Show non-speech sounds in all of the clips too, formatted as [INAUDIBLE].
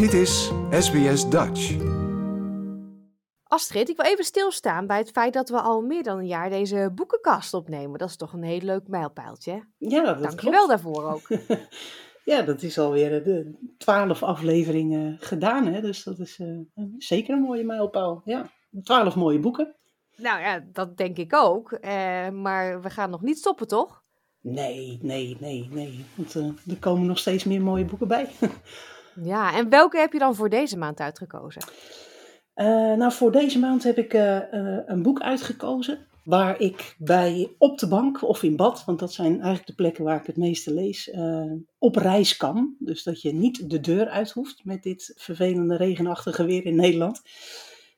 Dit is SBS Dutch. Astrid, ik wil even stilstaan bij het feit dat we al meer dan een jaar deze boekenkast opnemen. Dat is toch een heel leuk mijlpaaltje. Ja, dat Dank je wel daarvoor ook. [LAUGHS] ja, dat is alweer de twaalf afleveringen gedaan. Hè? Dus dat is uh, zeker een mooie mijlpaal. Ja, twaalf mooie boeken. Nou ja, dat denk ik ook. Uh, maar we gaan nog niet stoppen, toch? Nee, nee, nee, nee. Want uh, er komen nog steeds meer mooie boeken bij. [LAUGHS] ja, en welke heb je dan voor deze maand uitgekozen? Uh, nou, voor deze maand heb ik uh, een boek uitgekozen. Waar ik bij op de bank of in bad, want dat zijn eigenlijk de plekken waar ik het meeste lees, op reis kan. Dus dat je niet de deur uit hoeft met dit vervelende regenachtige weer in Nederland.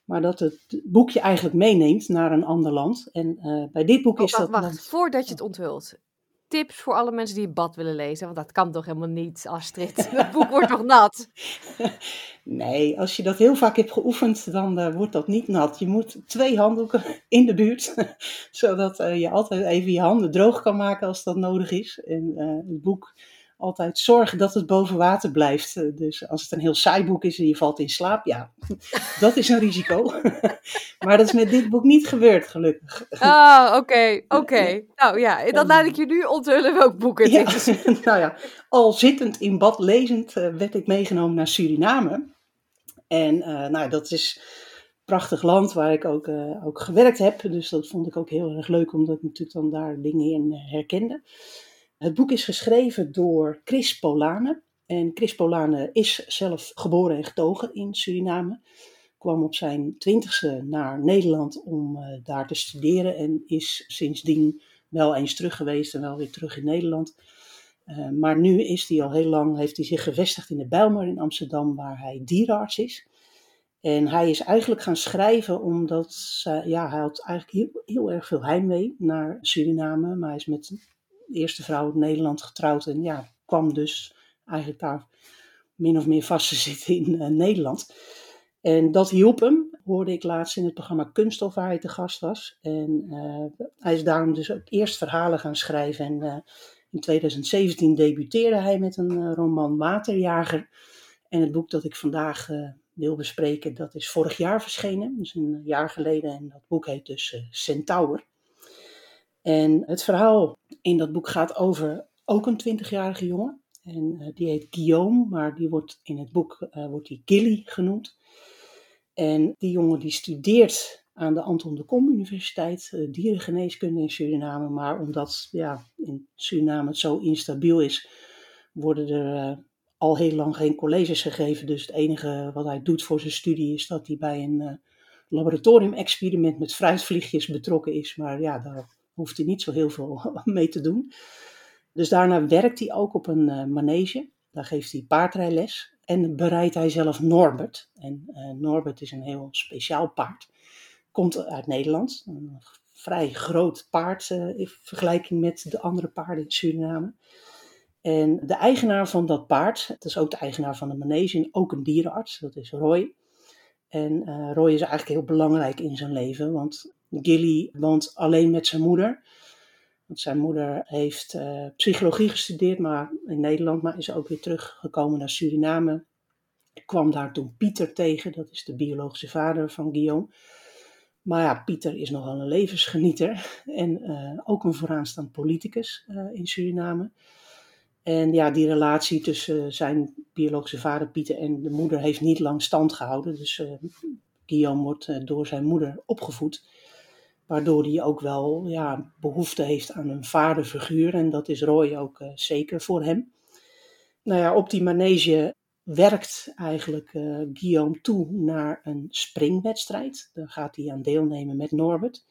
Maar dat het boekje eigenlijk meeneemt naar een ander land. En bij dit boek oh, is wacht, dat. Wacht, voordat je het onthult tips voor alle mensen die het bad willen lezen? Want dat kan toch helemaal niet, Astrid? [LAUGHS] Het boek wordt toch nat? [LAUGHS] Nee, als je dat heel vaak hebt geoefend, dan uh, wordt dat niet nat. Je moet twee handdoeken [LAUGHS] in de buurt, zodat uh, je altijd even je handen droog kan maken als dat nodig is. En uh, het boek altijd zorgen dat het boven water blijft. Dus als het een heel saai boek is en je valt in slaap, ja, [LAUGHS] dat is een risico. [LAUGHS] maar dat is met dit boek niet gebeurd, gelukkig. Ah, oké, oké. Okay. Nou ja, dan laat ik je nu onthullen welk boek het ja, is. [LAUGHS] nou ja, al zittend in bad lezend werd ik meegenomen naar Suriname. En uh, nou, dat is prachtig land waar ik ook, uh, ook gewerkt heb. Dus dat vond ik ook heel erg leuk, omdat ik natuurlijk dan daar dingen in herkende. Het boek is geschreven door Chris Polane. En Chris Polane is zelf geboren en getogen in Suriname. Kwam op zijn twintigste naar Nederland om uh, daar te studeren. En is sindsdien wel eens terug geweest en wel weer terug in Nederland. Uh, maar nu is hij al heel lang, heeft hij zich gevestigd in de Bijlmer in Amsterdam, waar hij dierenarts is. En hij is eigenlijk gaan schrijven omdat ja, hij had eigenlijk heel, heel erg veel heimwee naar Suriname. Maar hij is met eerste vrouw in Nederland getrouwd en ja, kwam dus eigenlijk daar min of meer vast te zitten in uh, Nederland. En dat hielp hem, hoorde ik laatst in het programma Kunststof waar hij te gast was. En uh, hij is daarom dus ook eerst verhalen gaan schrijven. En uh, in 2017 debuteerde hij met een roman Waterjager. En het boek dat ik vandaag wil bespreken, dat is vorig jaar verschenen. Dus een jaar geleden. En dat boek heet dus Centaur. En het verhaal in dat boek gaat over ook een 20-jarige jongen. En uh, die heet Guillaume, maar die wordt in het boek uh, wordt die Gilly genoemd. En die jongen die studeert aan de Anton de Kom Universiteit uh, dierengeneeskunde in Suriname. Maar omdat ja, in Suriname het zo instabiel is, worden er al heel lang geen colleges gegeven. Dus het enige wat hij doet voor zijn studie is dat hij bij een laboratorium-experiment met fruitvliegjes betrokken is. Maar ja, daar hoeft hij niet zo heel veel [LAUGHS] mee te doen. Dus daarna werkt hij ook op een uh, manege. Daar geeft hij paardrijles. En bereidt hij zelf Norbert. En uh, Norbert is een heel speciaal paard. Komt uit Nederland. Een vrij groot paard uh, in vergelijking met de andere paarden in Suriname. En de eigenaar van dat paard, dat is ook de eigenaar van de manege en ook een dierenarts, dat is Roy. En Roy is eigenlijk heel belangrijk in zijn leven, want Gilly woont alleen met zijn moeder. Want zijn moeder heeft uh, psychologie gestudeerd maar in Nederland, maar is ook weer teruggekomen naar Suriname. Kwam daar toen Pieter tegen, dat is de biologische vader van Guillaume. Maar ja, Pieter is nogal een levensgenieter [LAUGHS] en uh, ook een vooraanstaand politicus uh, in Suriname. En ja, die relatie tussen zijn biologische vader Pieter en de moeder heeft niet lang stand gehouden. Dus Guillaume wordt door zijn moeder opgevoed waardoor hij ook wel ja, behoefte heeft aan een vaderfiguur. En dat is Roy ook uh, zeker voor hem. Nou ja, op die manege werkt eigenlijk uh, Guillaume toe naar een springwedstrijd. Daar gaat hij aan deelnemen met Norbert.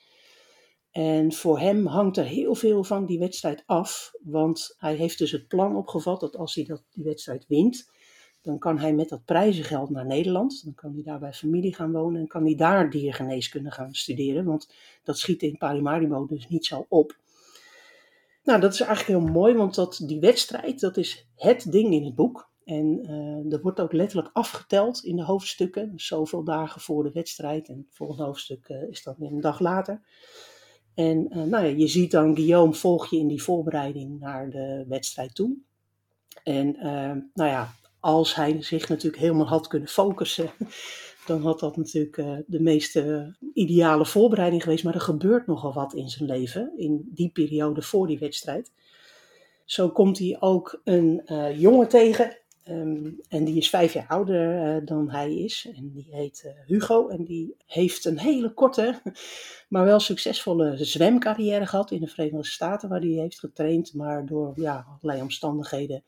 En voor hem hangt er heel veel van die wedstrijd af, want hij heeft dus het plan opgevat dat als hij dat, die wedstrijd wint, dan kan hij met dat prijzengeld naar Nederland. Dan kan hij daar bij familie gaan wonen en kan hij daar diergeneeskunde gaan studeren. Want dat schiet in Paramaribo dus niet zo op. Nou, dat is eigenlijk heel mooi, want dat, die wedstrijd, dat is het ding in het boek. En uh, er wordt ook letterlijk afgeteld in de hoofdstukken. Dus zoveel dagen voor de wedstrijd. En het volgende hoofdstuk uh, is dan weer een dag later. En uh, nou ja, je ziet dan Guillaume volg je in die voorbereiding naar de wedstrijd toe. En nou ja, als hij zich natuurlijk helemaal had kunnen focussen, [LAUGHS] dan had dat natuurlijk uh, de meest ideale voorbereiding geweest. Maar er gebeurt nogal wat in zijn leven, in die periode voor die wedstrijd. Zo komt hij ook een uh, jongen tegen. Um, en die is vijf jaar ouder uh, dan hij is. En die heet Hugo. En die heeft een hele korte, [LAUGHS] maar wel succesvolle zwemcarrière gehad in de Verenigde Staten, waar hij heeft getraind. Maar door ja, allerlei omstandigheden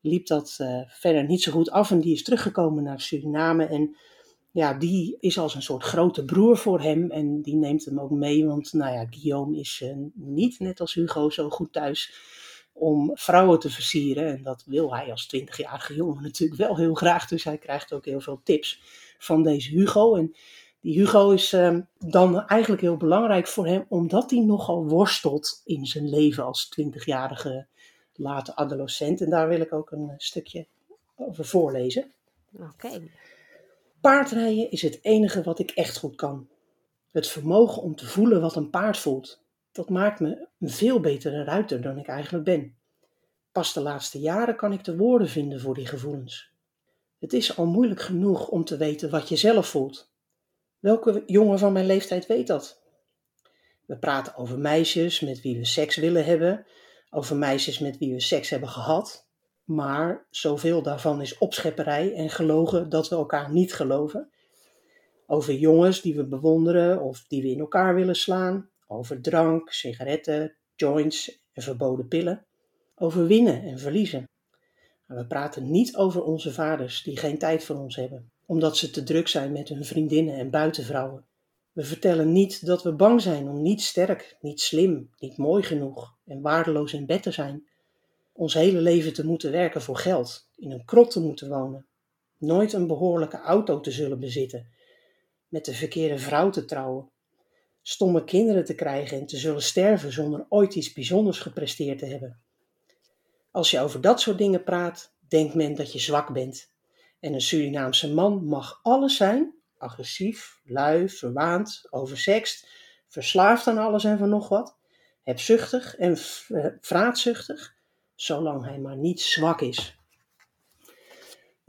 liep dat verder niet zo goed af. En die is teruggekomen naar Suriname. En ja, die is als een soort grote broer voor hem. En die neemt hem ook mee. Want nou ja, Guillaume is niet net als Hugo zo goed thuis om vrouwen te versieren. En dat wil hij als 20-jarige jongen natuurlijk wel heel graag. Dus hij krijgt ook heel veel tips van deze Hugo. En die Hugo is uh, dan eigenlijk heel belangrijk voor hem, omdat hij nogal worstelt in zijn leven als 20-jarige late adolescent. En daar wil ik ook een stukje over voorlezen. Oké. Paardrijden is het enige wat ik echt goed kan. Het vermogen om te voelen wat een paard voelt dat maakt me een veel betere ruiter dan ik eigenlijk ben. Pas de laatste jaren kan ik de woorden vinden voor die gevoelens. Het is al moeilijk genoeg om te weten wat je zelf voelt. Welke jongen van mijn leeftijd weet dat? We praten over meisjes met wie we seks willen hebben, over meisjes met wie we seks hebben gehad, maar zoveel daarvan is opschepperij en gelogen dat we elkaar niet geloven. Over jongens die we bewonderen of die we in elkaar willen slaan, over drank, sigaretten, joints en verboden pillen. Over winnen en verliezen. Maar we praten niet over onze vaders die geen tijd voor ons hebben, omdat ze te druk zijn met hun vriendinnen en buitenvrouwen. We vertellen niet dat we bang zijn om niet sterk, niet slim, niet mooi genoeg en waardeloos in bed te zijn. Ons hele leven te moeten werken voor geld, in een krot te moeten wonen, nooit een behoorlijke auto te zullen bezitten, met de verkeerde vrouw te trouwen stomme kinderen te krijgen en te zullen sterven zonder ooit iets bijzonders gepresteerd te hebben. Als je over dat soort dingen praat, denkt men dat je zwak bent. En een Surinaamse man mag alles zijn: agressief, lui, verwaand, oversext, verslaafd aan alles en van nog wat, hebzuchtig en vraatzuchtig, zolang hij maar niet zwak is.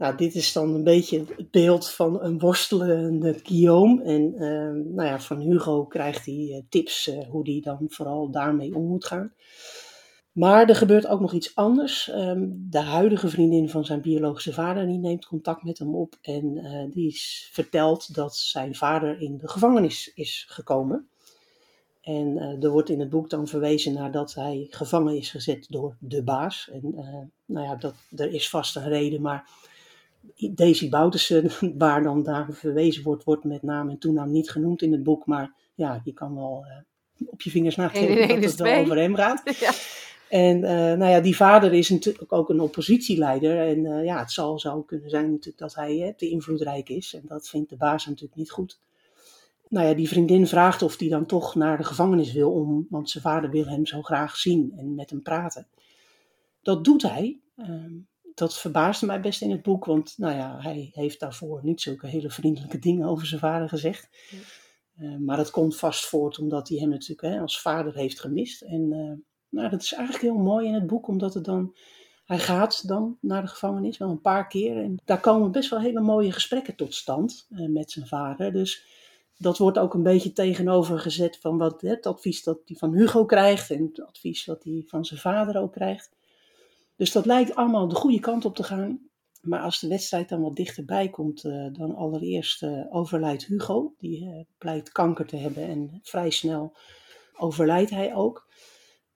Nou, dit is dan een beetje het beeld van een worstelende Guillaume. En uh, nou ja, van Hugo krijgt hij uh, tips uh, hoe hij dan vooral daarmee om moet gaan. Maar er gebeurt ook nog iets anders. Um, de huidige vriendin van zijn biologische vader die neemt contact met hem op. En eh, die vertelt dat zijn vader in de gevangenis is gekomen. En er wordt in het boek dan verwezen naar dat hij gevangen is gezet door de baas. En nou ja, dat, er is vast een reden, maar Daisy Boutersen, [LAUGHS] waar dan daar verwezen wordt, wordt met naam en toenaam niet genoemd in het boek. Maar ja, je kan wel op je vingers natellen dat het wel over hem gaat. [LAUGHS] Ja. En uh, nou ja, die vader is natuurlijk ook een oppositieleider. En uh, ja, het zal zo kunnen zijn natuurlijk dat hij te invloedrijk is. En dat vindt de baas natuurlijk niet goed. Nou ja, die vriendin vraagt of hij dan toch naar de gevangenis wil, om, want zijn vader wil hem zo graag zien en met hem praten. Dat doet hij. Ehm, dat verbaasde mij best in het boek, want nou ja, hij heeft daarvoor niet zulke hele vriendelijke dingen over zijn vader gezegd. Uh, maar dat komt vast voort omdat hij hem natuurlijk hè, als vader heeft gemist. En uh, nou, dat is eigenlijk heel mooi in het boek, omdat het dan, hij gaat dan naar de gevangenis wel een paar keer. En daar komen best wel hele mooie gesprekken tot stand uh, met zijn vader. Dus dat wordt ook een beetje tegenover gezet van wat, het advies dat hij van Hugo krijgt en het advies wat hij van zijn vader ook krijgt. Dus dat lijkt allemaal de goede kant op te gaan. Maar als de wedstrijd dan wat dichterbij komt, uh, dan allereerst uh, overlijdt Hugo. Die uh, blijkt kanker te hebben en vrij snel overlijdt hij ook.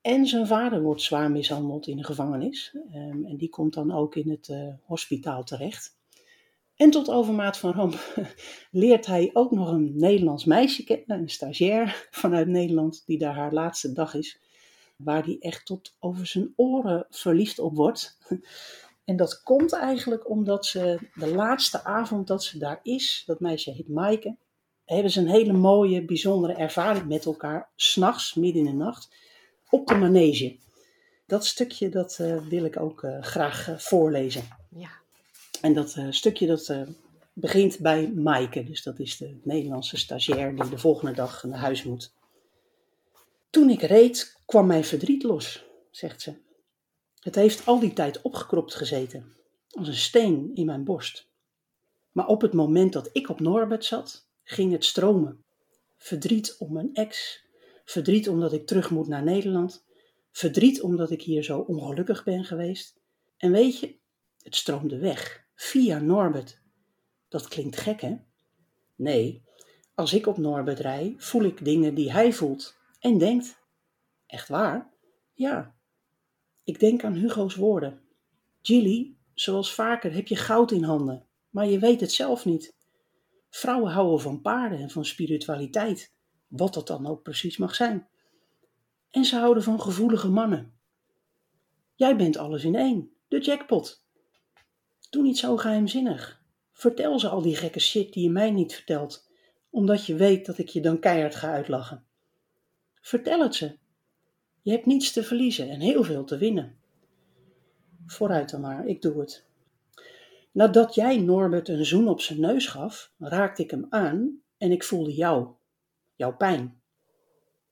En zijn vader wordt zwaar mishandeld in de gevangenis. Um, en die komt dan ook in het hospitaal terecht. En tot overmaat van ramp [LAUGHS] leert hij ook nog een Nederlands meisje kennen, een stagiair [LAUGHS] vanuit Nederland, die daar haar laatste dag is waar hij echt tot over zijn oren verliefd op wordt. [LAUGHS] En dat komt eigenlijk omdat ze de laatste avond dat ze daar is, dat meisje heet Maaike, hebben ze een hele mooie, bijzondere ervaring met elkaar, s'nachts, midden in de nacht, op de manege. Dat stukje dat, uh, wil ik ook uh, graag uh, voorlezen. Ja. En dat stukje dat begint bij Maaike, dus dat is de Nederlandse stagiair die de volgende dag naar huis moet. Toen ik reed, kwam mijn verdriet los, zegt ze. Het heeft al die tijd opgekropt gezeten. als een steen in mijn borst. Maar op het moment dat ik op Norbert zat, ging het stromen. Verdriet om mijn ex, verdriet omdat ik terug moet naar Nederland, verdriet omdat ik hier zo ongelukkig ben geweest. En weet je, het stroomde weg, via Norbert. Dat klinkt gek, hè? Nee, als ik op Norbert rij, voel ik dingen die hij voelt en denkt. Echt waar? Ja. Ik denk aan Hugo's woorden. Gilly, zoals vaker heb je goud in handen, maar je weet het zelf niet. Vrouwen houden van paarden en van spiritualiteit, wat dat dan ook precies mag zijn. En ze houden van gevoelige mannen. Jij bent alles in één, de jackpot. Doe niet zo geheimzinnig. Vertel ze al die gekke shit die je mij niet vertelt, omdat je weet dat ik je dan keihard ga uitlachen. Vertel het ze. Je hebt niets te verliezen en heel veel te winnen. Vooruit dan maar, ik doe het. Nadat jij Norbert een zoen op zijn neus gaf, raakte ik hem aan en ik voelde jou, jouw pijn.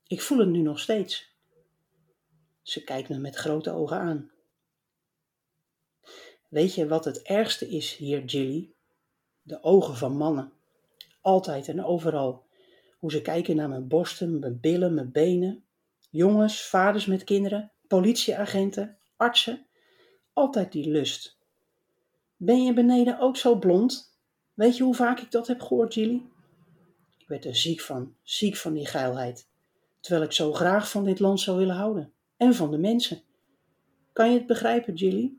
Ik voel het nu nog steeds. Ze kijkt me met grote ogen aan. Weet je wat het ergste is hier, Jilly? De ogen van mannen. Altijd en overal. Hoe ze kijken naar mijn borsten, mijn billen, mijn benen. Jongens, vaders met kinderen, politieagenten, artsen. Altijd die lust. Ben je beneden ook zo blond? Weet je hoe vaak ik dat heb gehoord, Jilly? Werd er ziek van, ziek van die geilheid. Terwijl ik zo graag van dit land zou willen houden. En van de mensen. Kan je het begrijpen, Jilly?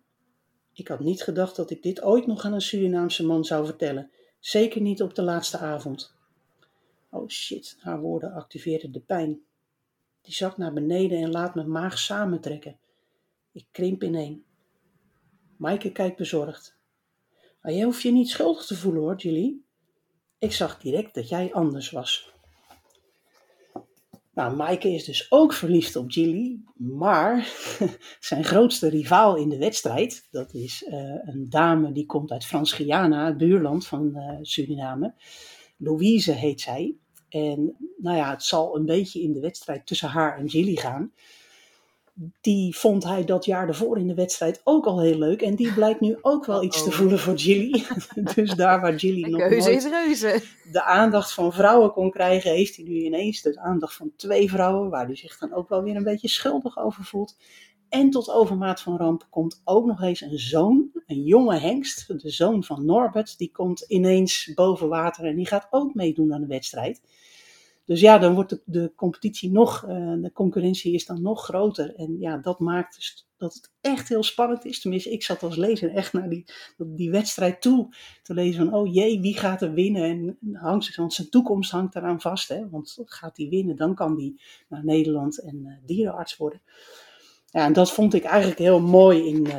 Ik had niet gedacht dat ik dit ooit nog aan een Surinaamse man zou vertellen. Zeker niet op de laatste avond. Oh shit, haar woorden activeerden de pijn. Die zakt naar beneden en laat mijn maag samentrekken. Ik krimp ineen. Maaike kijkt bezorgd. Maar jij hoeft je niet schuldig te voelen hoor, Julie. Ik zag direct dat jij anders was. Nou, Maaike is dus ook verliefd op Gilly, maar [LAUGHS] zijn grootste rivaal in de wedstrijd, dat is uh, een dame die komt uit Frans-Guyana, het buurland van uh, Suriname. Louise heet zij. En nou ja, het zal een beetje in de wedstrijd tussen haar en Gilly gaan die vond hij dat jaar ervoor in de wedstrijd ook al heel leuk. En die blijkt nu ook wel iets te voelen voor Gilly. [LAUGHS] dus daar waar Gilly nog nooit de aandacht van vrouwen kon krijgen, heeft hij nu ineens de aandacht van twee vrouwen. Waar hij zich dan ook wel weer een beetje schuldig over voelt. En tot overmaat van ramp komt ook nog eens een zoon, een jonge hengst, de zoon van Norbert. Die komt ineens boven water en die gaat ook meedoen aan de wedstrijd. Dus ja, dan wordt de, competitie nog, uh, de concurrentie is dan nog groter. En ja, dat maakt dus dat het echt heel spannend is. Tenminste, ik zat als lezer echt naar die, die wedstrijd toe te lezen van, oh jee, wie gaat er winnen? En hangt, want zijn toekomst hangt eraan vast. Hè? Want gaat hij winnen, dan kan hij naar Nederland en uh, dierenarts worden. Ja, en dat vond ik eigenlijk heel mooi in, uh,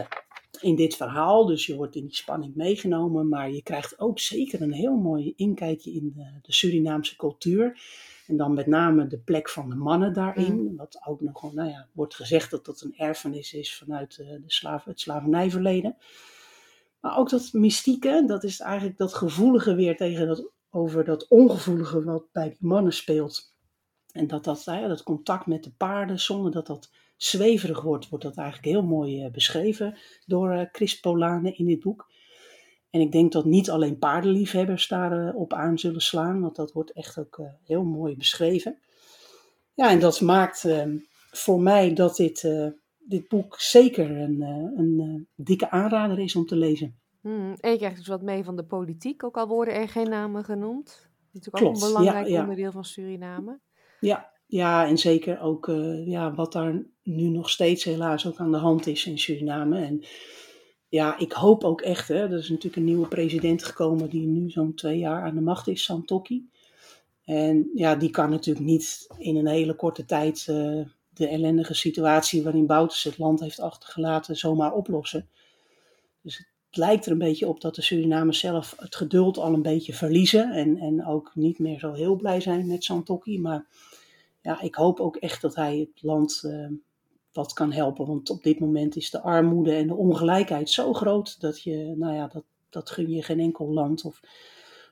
in dit verhaal. Dus je wordt in die spanning meegenomen, maar je krijgt ook zeker een heel mooi inkijkje in de, de Surinaamse cultuur. En dan met name de plek van de mannen daarin. Mm. Wat ook nog nou ja, wordt gezegd dat dat een erfenis is vanuit uh, de slaven, het slavernijverleden. Maar ook dat mystieke, dat is eigenlijk dat gevoelige weer tegen dat, over dat ongevoelige wat bij die mannen speelt. En dat dat, ja, dat contact met de paarden, zonder dat dat zweverig wordt, wordt dat eigenlijk heel mooi uh, beschreven door uh, Chris Polane in dit boek. En ik denk dat niet alleen paardenliefhebbers daarop uh, aan zullen slaan, want dat wordt echt ook uh, heel mooi beschreven. Ja, en dat maakt uh, voor mij dat dit, uh, dit boek zeker een, een dikke aanrader is om te lezen. Hmm, en je krijgt dus wat mee van de politiek, ook al worden er geen namen genoemd. Dat is natuurlijk Klopt, ook een belangrijk ja, ja. onderdeel van Suriname. Ja, ja en zeker ook ja, wat daar nu nog steeds helaas ook aan de hand is in Suriname. En ja, ik hoop ook echt, hè, er is natuurlijk een nieuwe president gekomen die nu zo'n twee jaar aan de macht is, Santokki. En ja, die kan natuurlijk niet in een hele korte tijd uh, de ellendige situatie waarin Bouters het land heeft achtergelaten zomaar oplossen. Dus het lijkt er een beetje op dat de Surinamers zelf het geduld al een beetje verliezen en, en ook niet meer zo heel blij zijn met Santokki. Maar ja, ik hoop ook echt dat hij het land uh, wat kan helpen. Want op dit moment is de armoede en de ongelijkheid zo groot dat je, nou ja, dat, dat gun je geen enkel land of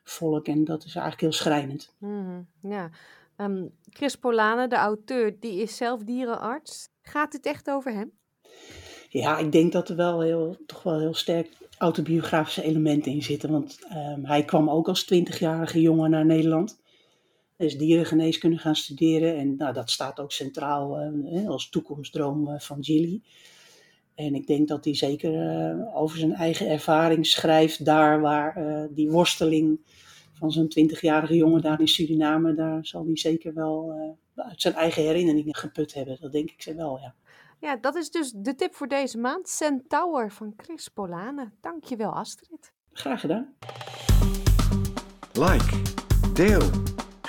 volk. En dat is eigenlijk heel schrijnend. Mm, ja. Um, Chris Polane, de auteur, die is zelf dierenarts. Gaat het echt over hem? Ja, ik denk dat er wel heel, toch wel heel sterk autobiografische elementen in zitten. Want ehm, hij kwam ook als twintigjarige jongen naar Nederland. Hij is dierengeneeskunde gaan studeren. En nou, dat staat ook centraal eh, als toekomstdroom eh, van Gilly. En ik denk dat hij zeker eh, over zijn eigen ervaring schrijft daar waar eh, die worsteling van zo'n twintigjarige jongen daar in Suriname, daar zal hij zeker wel eh, uit zijn eigen herinneringen geput hebben. Dat denk ik ze wel, ja. Ja, dat is dus de tip voor deze maand. Centaur van Chris Polane. Dankjewel Astrid. Graag gedaan. Like, deel,